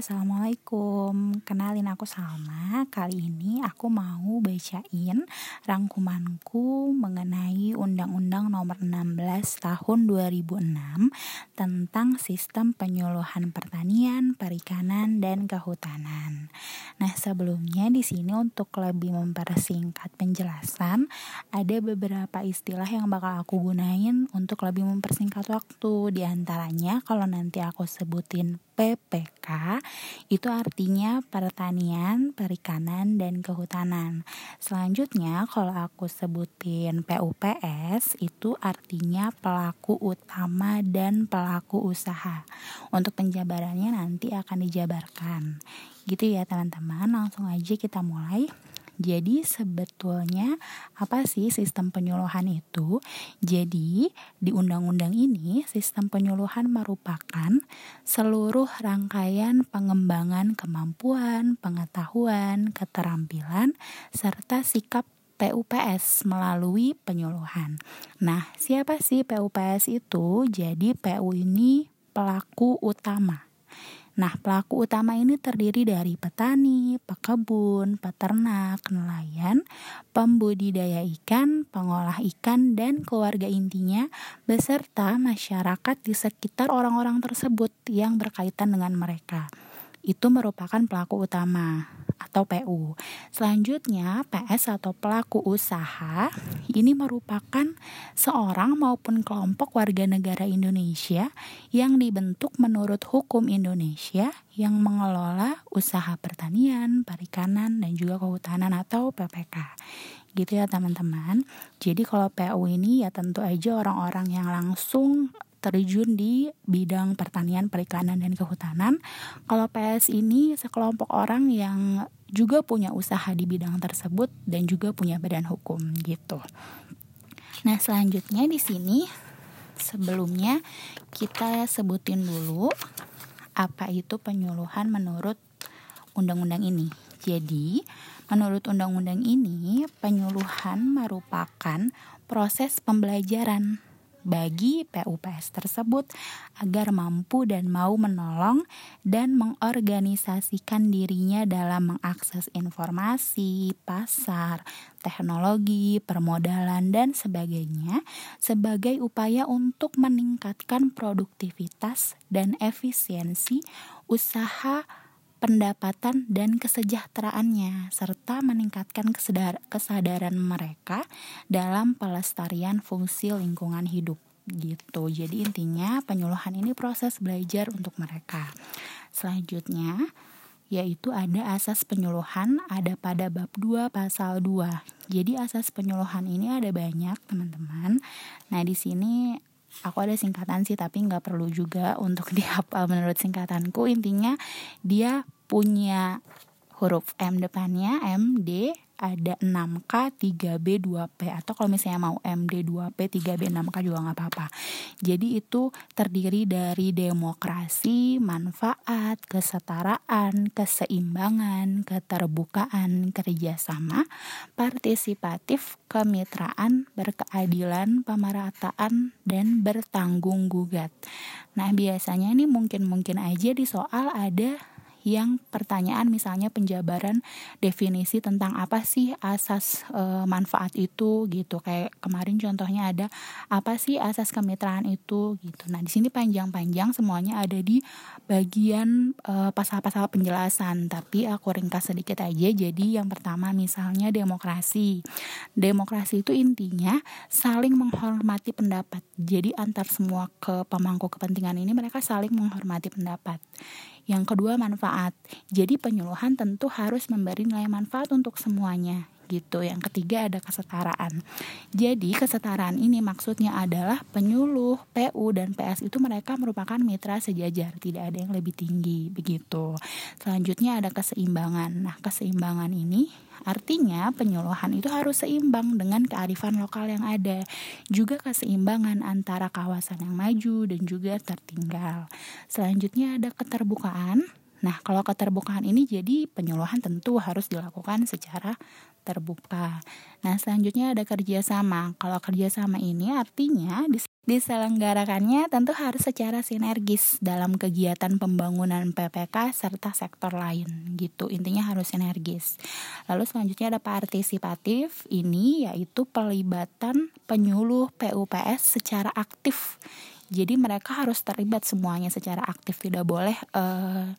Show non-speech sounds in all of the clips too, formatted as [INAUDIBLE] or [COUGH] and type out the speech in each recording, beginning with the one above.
Assalamualaikum. Kenalin aku Salma. Kali ini aku mau bacain rangkumanku mengenai Undang-Undang nomor 16 tahun 2006 Tentang sistem penyuluhan pertanian, perikanan, dan kehutanan. Nah sebelumnya di sini untuk lebih mempersingkat penjelasan Ada beberapa istilah yang bakal aku gunain untuk lebih mempersingkat waktu. Di antaranya kalau nanti aku sebutin PPK itu artinya pertanian, perikanan, dan kehutanan. Selanjutnya kalau aku sebutin PUPS itu artinya pelaku utama dan pelaku usaha. Untuk penjabarannya nanti akan dijabarkan. Gitu ya teman-teman, langsung aja kita mulai. Jadi sebetulnya apa sih sistem penyuluhan itu? Jadi di undang-undang ini sistem penyuluhan merupakan seluruh rangkaian pengembangan kemampuan, pengetahuan, keterampilan serta sikap PUPS melalui penyuluhan. Nah, siapa sih PUPS itu? Jadi PU ini pelaku utama Nah, pelaku utama ini terdiri dari petani, pekebun, peternak, nelayan, pembudidaya ikan, pengolah ikan, dan keluarga intinya, beserta masyarakat di sekitar orang-orang tersebut yang berkaitan dengan mereka. Itu merupakan pelaku utama atau PU. Selanjutnya, PS atau pelaku usaha ini merupakan seorang maupun kelompok warga negara Indonesia yang dibentuk menurut hukum Indonesia yang mengelola usaha pertanian, perikanan, dan juga kehutanan atau PPK. Gitu ya teman-teman. Jadi kalau PU ini ya tentu aja orang-orang yang langsung terjun di bidang pertanian, perikanan, dan kehutanan. Kalau PS ini sekelompok orang yang juga punya usaha di bidang tersebut dan juga punya badan hukum gitu. Nah, selanjutnya di sini sebelumnya kita sebutin dulu apa itu penyuluhan menurut undang-undang ini. Jadi, menurut undang-undang ini, penyuluhan merupakan proses pembelajaran bagi PUPS tersebut agar mampu dan mau menolong dan mengorganisasikan dirinya dalam mengakses informasi, pasar, teknologi, permodalan, dan sebagainya sebagai upaya untuk meningkatkan produktivitas dan efisiensi usaha pendapatan dan kesejahteraannya serta meningkatkan kesadaran mereka dalam pelestarian fungsi lingkungan hidup gitu. Jadi intinya penyuluhan ini proses belajar untuk mereka. Selanjutnya yaitu ada asas penyuluhan ada pada bab 2 pasal 2. Jadi asas penyuluhan ini ada banyak, teman-teman. Nah, di sini aku ada singkatan sih tapi nggak perlu juga untuk [LAUGHS] dihafal menurut singkatanku. Intinya dia punya huruf M depannya M D ada 6K, 3B, 2P atau kalau misalnya mau MD, 2P, 3B, 6K juga nggak apa-apa. Jadi itu terdiri dari demokrasi, manfaat, kesetaraan, keseimbangan, keterbukaan, kerjasama, partisipatif, kemitraan, berkeadilan, pemerataan, dan bertanggung gugat. Nah biasanya ini mungkin-mungkin aja di soal ada yang pertanyaan misalnya penjabaran definisi tentang apa sih asas e, manfaat itu gitu. Kayak kemarin contohnya ada apa sih asas kemitraan itu gitu. Nah di sini panjang-panjang semuanya ada di bagian pasal pasal-pasal penjelasan. Tapi aku ringkas sedikit aja. Jadi yang pertama misalnya demokrasi. Demokrasi itu intinya saling menghormati pendapat. Jadi antar semua ke pemangku kepentingan ini mereka saling menghormati pendapat yang kedua manfaat. Jadi penyuluhan tentu harus memberi nilai manfaat untuk semuanya gitu. Yang ketiga ada kesetaraan. Jadi kesetaraan ini maksudnya adalah penyuluh, PU dan PS itu mereka merupakan mitra sejajar, tidak ada yang lebih tinggi begitu. Selanjutnya ada keseimbangan. Nah, keseimbangan ini artinya penyuluhan itu harus seimbang dengan kearifan lokal yang ada. Juga keseimbangan antara kawasan yang maju dan juga tertinggal. Selanjutnya ada keterbukaan Nah, kalau keterbukaan ini jadi penyuluhan tentu harus dilakukan secara terbuka. Nah, selanjutnya ada kerjasama. Kalau kerjasama ini artinya diselenggarakannya tentu harus secara sinergis dalam kegiatan pembangunan PPK serta sektor lain gitu. Intinya harus sinergis. Lalu selanjutnya ada partisipatif. Ini yaitu pelibatan penyuluh PUPS secara aktif. Jadi mereka harus terlibat semuanya secara aktif, tidak boleh uh,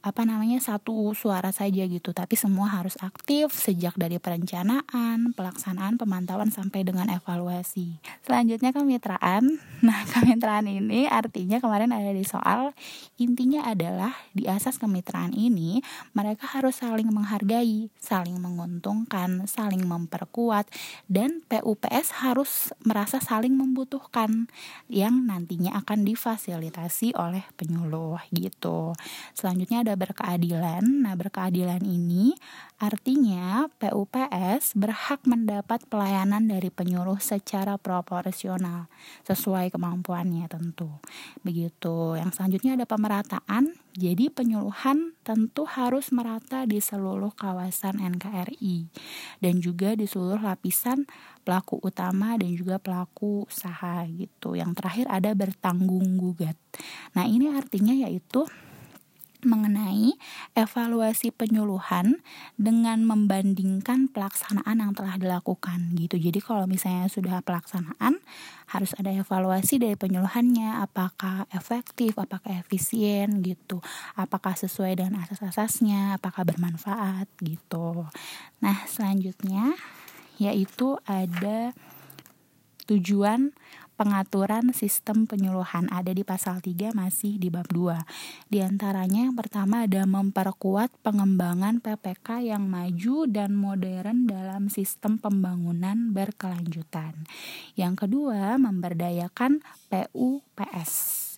apa namanya satu suara saja gitu. Tapi semua harus aktif sejak dari perencanaan pelaksanaan pemantauan sampai dengan evaluasi. Selanjutnya kemitraan [LAUGHS] nah kemitraan ini artinya kemarin ada di soal intinya adalah di asas kemitraan ini mereka harus saling menghargai saling menguntungkan saling memperkuat dan PUPS harus merasa saling membutuhkan yang nantinya akan difasilitasi oleh penyuluh gitu. Selanjutnya ada ada berkeadilan. Nah, berkeadilan ini artinya PUPS berhak mendapat pelayanan dari penyuluh secara proporsional sesuai kemampuannya tentu. Begitu. Yang selanjutnya ada pemerataan. Jadi penyuluhan tentu harus merata di seluruh kawasan NKRI dan juga di seluruh lapisan pelaku utama dan juga pelaku usaha gitu. Yang terakhir ada bertanggung gugat. Nah, ini artinya yaitu mengenai evaluasi penyuluhan dengan membandingkan pelaksanaan yang telah dilakukan gitu. Jadi kalau misalnya sudah pelaksanaan harus ada evaluasi dari penyuluhannya apakah efektif, apakah efisien gitu. Apakah sesuai dengan asas-asasnya, apakah bermanfaat gitu. Nah, selanjutnya yaitu ada tujuan pengaturan sistem penyuluhan ada di pasal 3 masih di bab 2. Di antaranya yang pertama ada memperkuat pengembangan PPK yang maju dan modern dalam sistem pembangunan berkelanjutan. Yang kedua, memberdayakan PUPS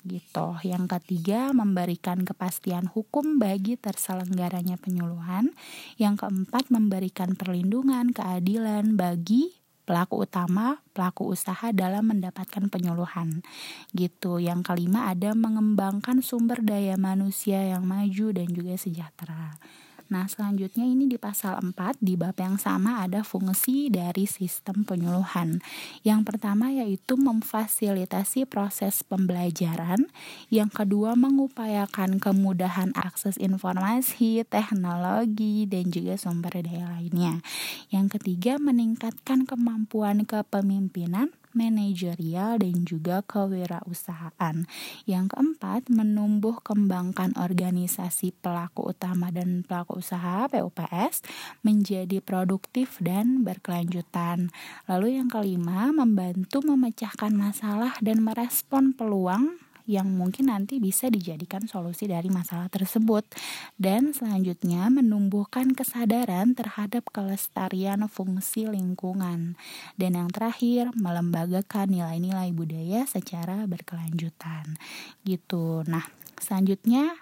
gitu. Yang ketiga, memberikan kepastian hukum bagi terselenggaranya penyuluhan. Yang keempat, memberikan perlindungan keadilan bagi pelaku utama, pelaku usaha dalam mendapatkan penyuluhan. Gitu. Yang kelima ada mengembangkan sumber daya manusia yang maju dan juga sejahtera. Nah, selanjutnya ini di pasal 4 di bab yang sama ada fungsi dari sistem penyuluhan. Yang pertama yaitu memfasilitasi proses pembelajaran, yang kedua mengupayakan kemudahan akses informasi, teknologi dan juga sumber daya lainnya. Yang ketiga meningkatkan kemampuan kepemimpinan manajerial dan juga kewirausahaan. Yang keempat, menumbuh kembangkan organisasi pelaku utama dan pelaku usaha PUPS menjadi produktif dan berkelanjutan. Lalu yang kelima, membantu memecahkan masalah dan merespon peluang yang mungkin nanti bisa dijadikan solusi dari masalah tersebut. Dan selanjutnya menumbuhkan kesadaran terhadap kelestarian fungsi lingkungan. Dan yang terakhir, melembagakan nilai-nilai budaya secara berkelanjutan. Gitu. Nah, selanjutnya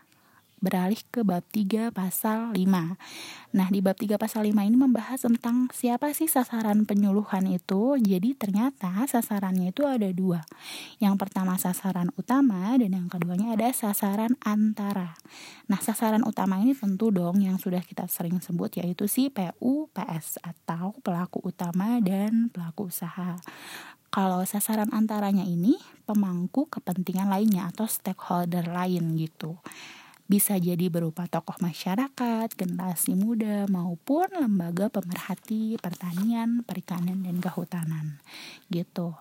beralih ke bab 3 pasal 5. Nah, di bab 3 pasal 5 ini membahas tentang siapa sih sasaran penyuluhan itu. Jadi ternyata sasarannya itu ada dua. Yang pertama sasaran utama dan yang keduanya ada sasaran antara. Nah, sasaran utama ini tentu dong yang sudah kita sering sebut yaitu si PUPS atau pelaku utama dan pelaku usaha. Kalau sasaran antaranya ini pemangku kepentingan lainnya atau stakeholder lain gitu bisa jadi berupa tokoh masyarakat, generasi muda, maupun lembaga pemerhati pertanian, perikanan, dan kehutanan. Gitu.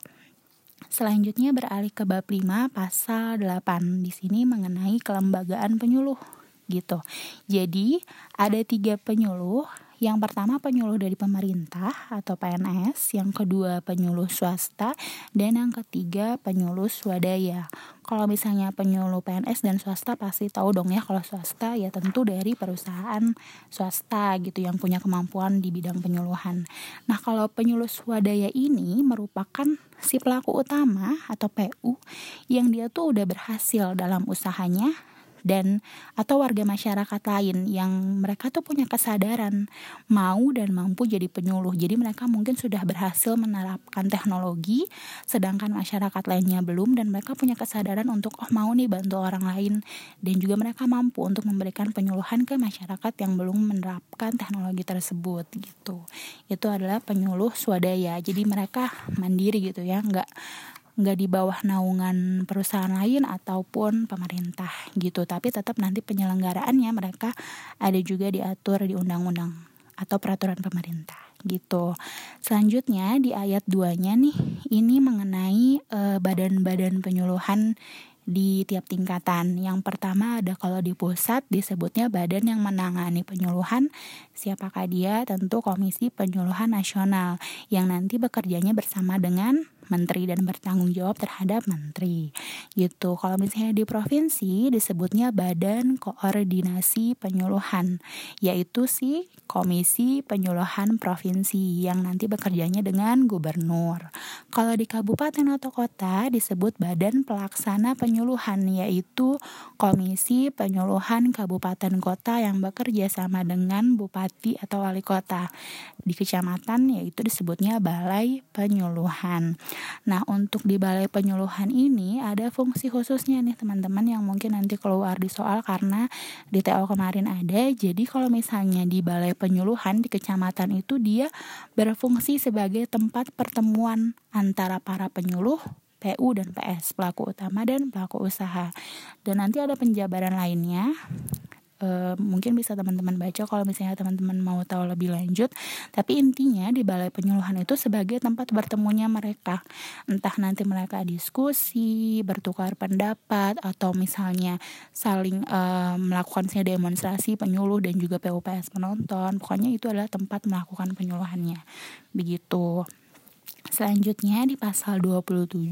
Selanjutnya beralih ke bab 5 pasal 8 di sini mengenai kelembagaan penyuluh gitu. Jadi ada tiga penyuluh yang pertama penyuluh dari pemerintah atau PNS, yang kedua penyuluh swasta, dan yang ketiga penyuluh swadaya. Kalau misalnya penyuluh PNS dan swasta pasti tahu dong ya kalau swasta ya tentu dari perusahaan swasta gitu yang punya kemampuan di bidang penyuluhan. Nah kalau penyuluh swadaya ini merupakan si pelaku utama atau PU yang dia tuh udah berhasil dalam usahanya dan atau warga masyarakat lain yang mereka tuh punya kesadaran mau dan mampu jadi penyuluh. Jadi mereka mungkin sudah berhasil menerapkan teknologi sedangkan masyarakat lainnya belum dan mereka punya kesadaran untuk oh mau nih bantu orang lain dan juga mereka mampu untuk memberikan penyuluhan ke masyarakat yang belum menerapkan teknologi tersebut gitu. Itu adalah penyuluh swadaya. Jadi mereka mandiri gitu ya, nggak nggak di bawah naungan perusahaan lain ataupun pemerintah gitu tapi tetap nanti penyelenggaraannya mereka ada juga diatur di undang-undang atau peraturan pemerintah gitu. Selanjutnya di ayat 2-nya nih ini mengenai eh, badan-badan uh, penyuluhan di tiap tingkatan. Yang pertama ada kalau di pusat disebutnya badan yang menangani penyuluhan. Siapakah dia? Tentu Komisi Penyuluhan Nasional yang nanti bekerjanya bersama dengan menteri dan bertanggung jawab terhadap menteri gitu. Kalau misalnya di provinsi disebutnya badan koordinasi penyuluhan yaitu si komisi penyuluhan provinsi yang nanti bekerjanya dengan gubernur. Kalau di kabupaten atau kota disebut badan pelaksana penyuluhan yaitu komisi penyuluhan kabupaten kota yang bekerja sama dengan bupati atau wali kota. Di kecamatan yaitu disebutnya balai penyuluhan Nah, untuk di balai penyuluhan ini ada fungsi khususnya nih teman-teman yang mungkin nanti keluar di soal karena di TO kemarin ada. Jadi kalau misalnya di balai penyuluhan di kecamatan itu dia berfungsi sebagai tempat pertemuan antara para penyuluh PU dan PS, pelaku utama dan pelaku usaha. Dan nanti ada penjabaran lainnya uh, mungkin bisa teman-teman baca kalau misalnya teman-teman mau tahu lebih lanjut. Tapi intinya di balai penyuluhan itu sebagai tempat bertemunya mereka. Entah nanti mereka diskusi bertukar pendapat atau misalnya saling uh, melakukan demonstrasi penyuluh dan juga PUPS penonton pokoknya itu adalah tempat melakukan penyuluhannya. Begitu Selanjutnya di pasal 27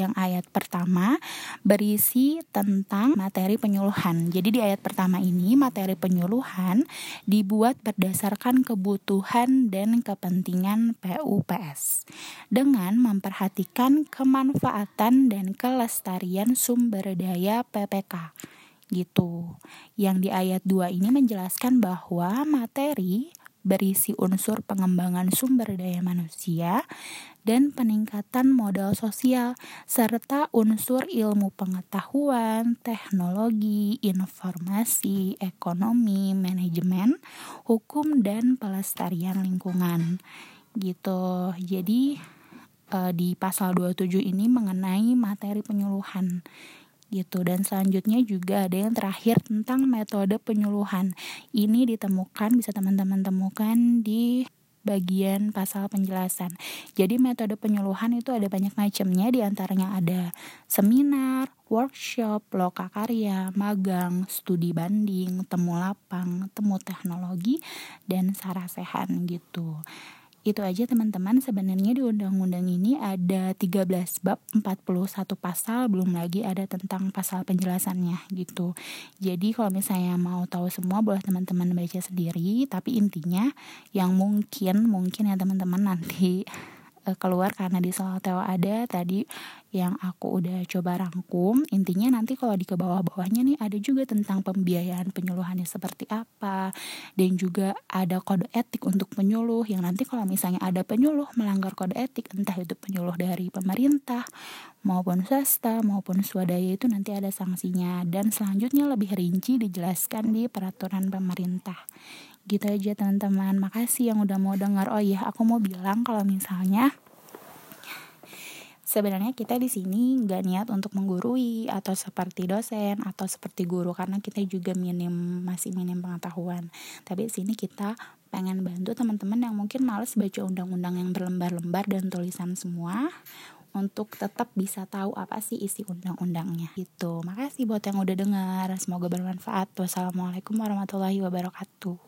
yang ayat pertama berisi tentang materi penyuluhan. Jadi di ayat pertama ini materi penyuluhan dibuat berdasarkan kebutuhan dan kepentingan PUPS dengan memperhatikan kemanfaatan dan kelestarian sumber daya PPK gitu. Yang di ayat 2 ini menjelaskan bahwa materi berisi unsur pengembangan sumber daya manusia dan peningkatan modal sosial serta unsur ilmu pengetahuan, teknologi, informasi, ekonomi, manajemen, hukum dan pelestarian lingkungan. Gitu. Jadi eh, di pasal 27 ini mengenai materi penyuluhan gitu dan selanjutnya juga ada yang terakhir tentang metode penyuluhan ini ditemukan bisa teman-teman temukan di bagian pasal penjelasan. Jadi metode penyuluhan itu ada banyak macamnya di antaranya ada seminar, workshop, loka karya, magang, studi banding, temu lapang, temu teknologi, dan sarasehan gitu. Itu aja teman-teman sebenarnya di undang-undang ini ada 13 bab 41 pasal belum lagi ada tentang pasal penjelasannya gitu. Jadi kalau misalnya mau tahu semua boleh teman-teman baca sendiri tapi intinya yang mungkin mungkin ya teman-teman nanti keluar karena di soal Teo ada tadi yang aku udah coba rangkum. Intinya nanti kalau di ke bawah-bawahnya nih ada juga tentang pembiayaan penyuluhannya seperti apa dan juga ada kode etik untuk penyuluh. Yang nanti kalau misalnya ada penyuluh melanggar kode etik entah itu penyuluh dari pemerintah maupun swasta maupun swadaya itu nanti ada sanksinya. Dan selanjutnya lebih rinci dijelaskan di peraturan pemerintah gitu aja teman-teman makasih yang udah mau dengar oh iya aku mau bilang kalau misalnya sebenarnya kita di sini nggak niat untuk menggurui atau seperti dosen atau seperti guru karena kita juga minim masih minim pengetahuan tapi di sini kita pengen bantu teman-teman yang mungkin males baca undang-undang yang berlembar-lembar dan tulisan semua untuk tetap bisa tahu apa sih isi undang-undangnya gitu. Makasih buat yang udah dengar. Semoga bermanfaat. Wassalamualaikum warahmatullahi wabarakatuh.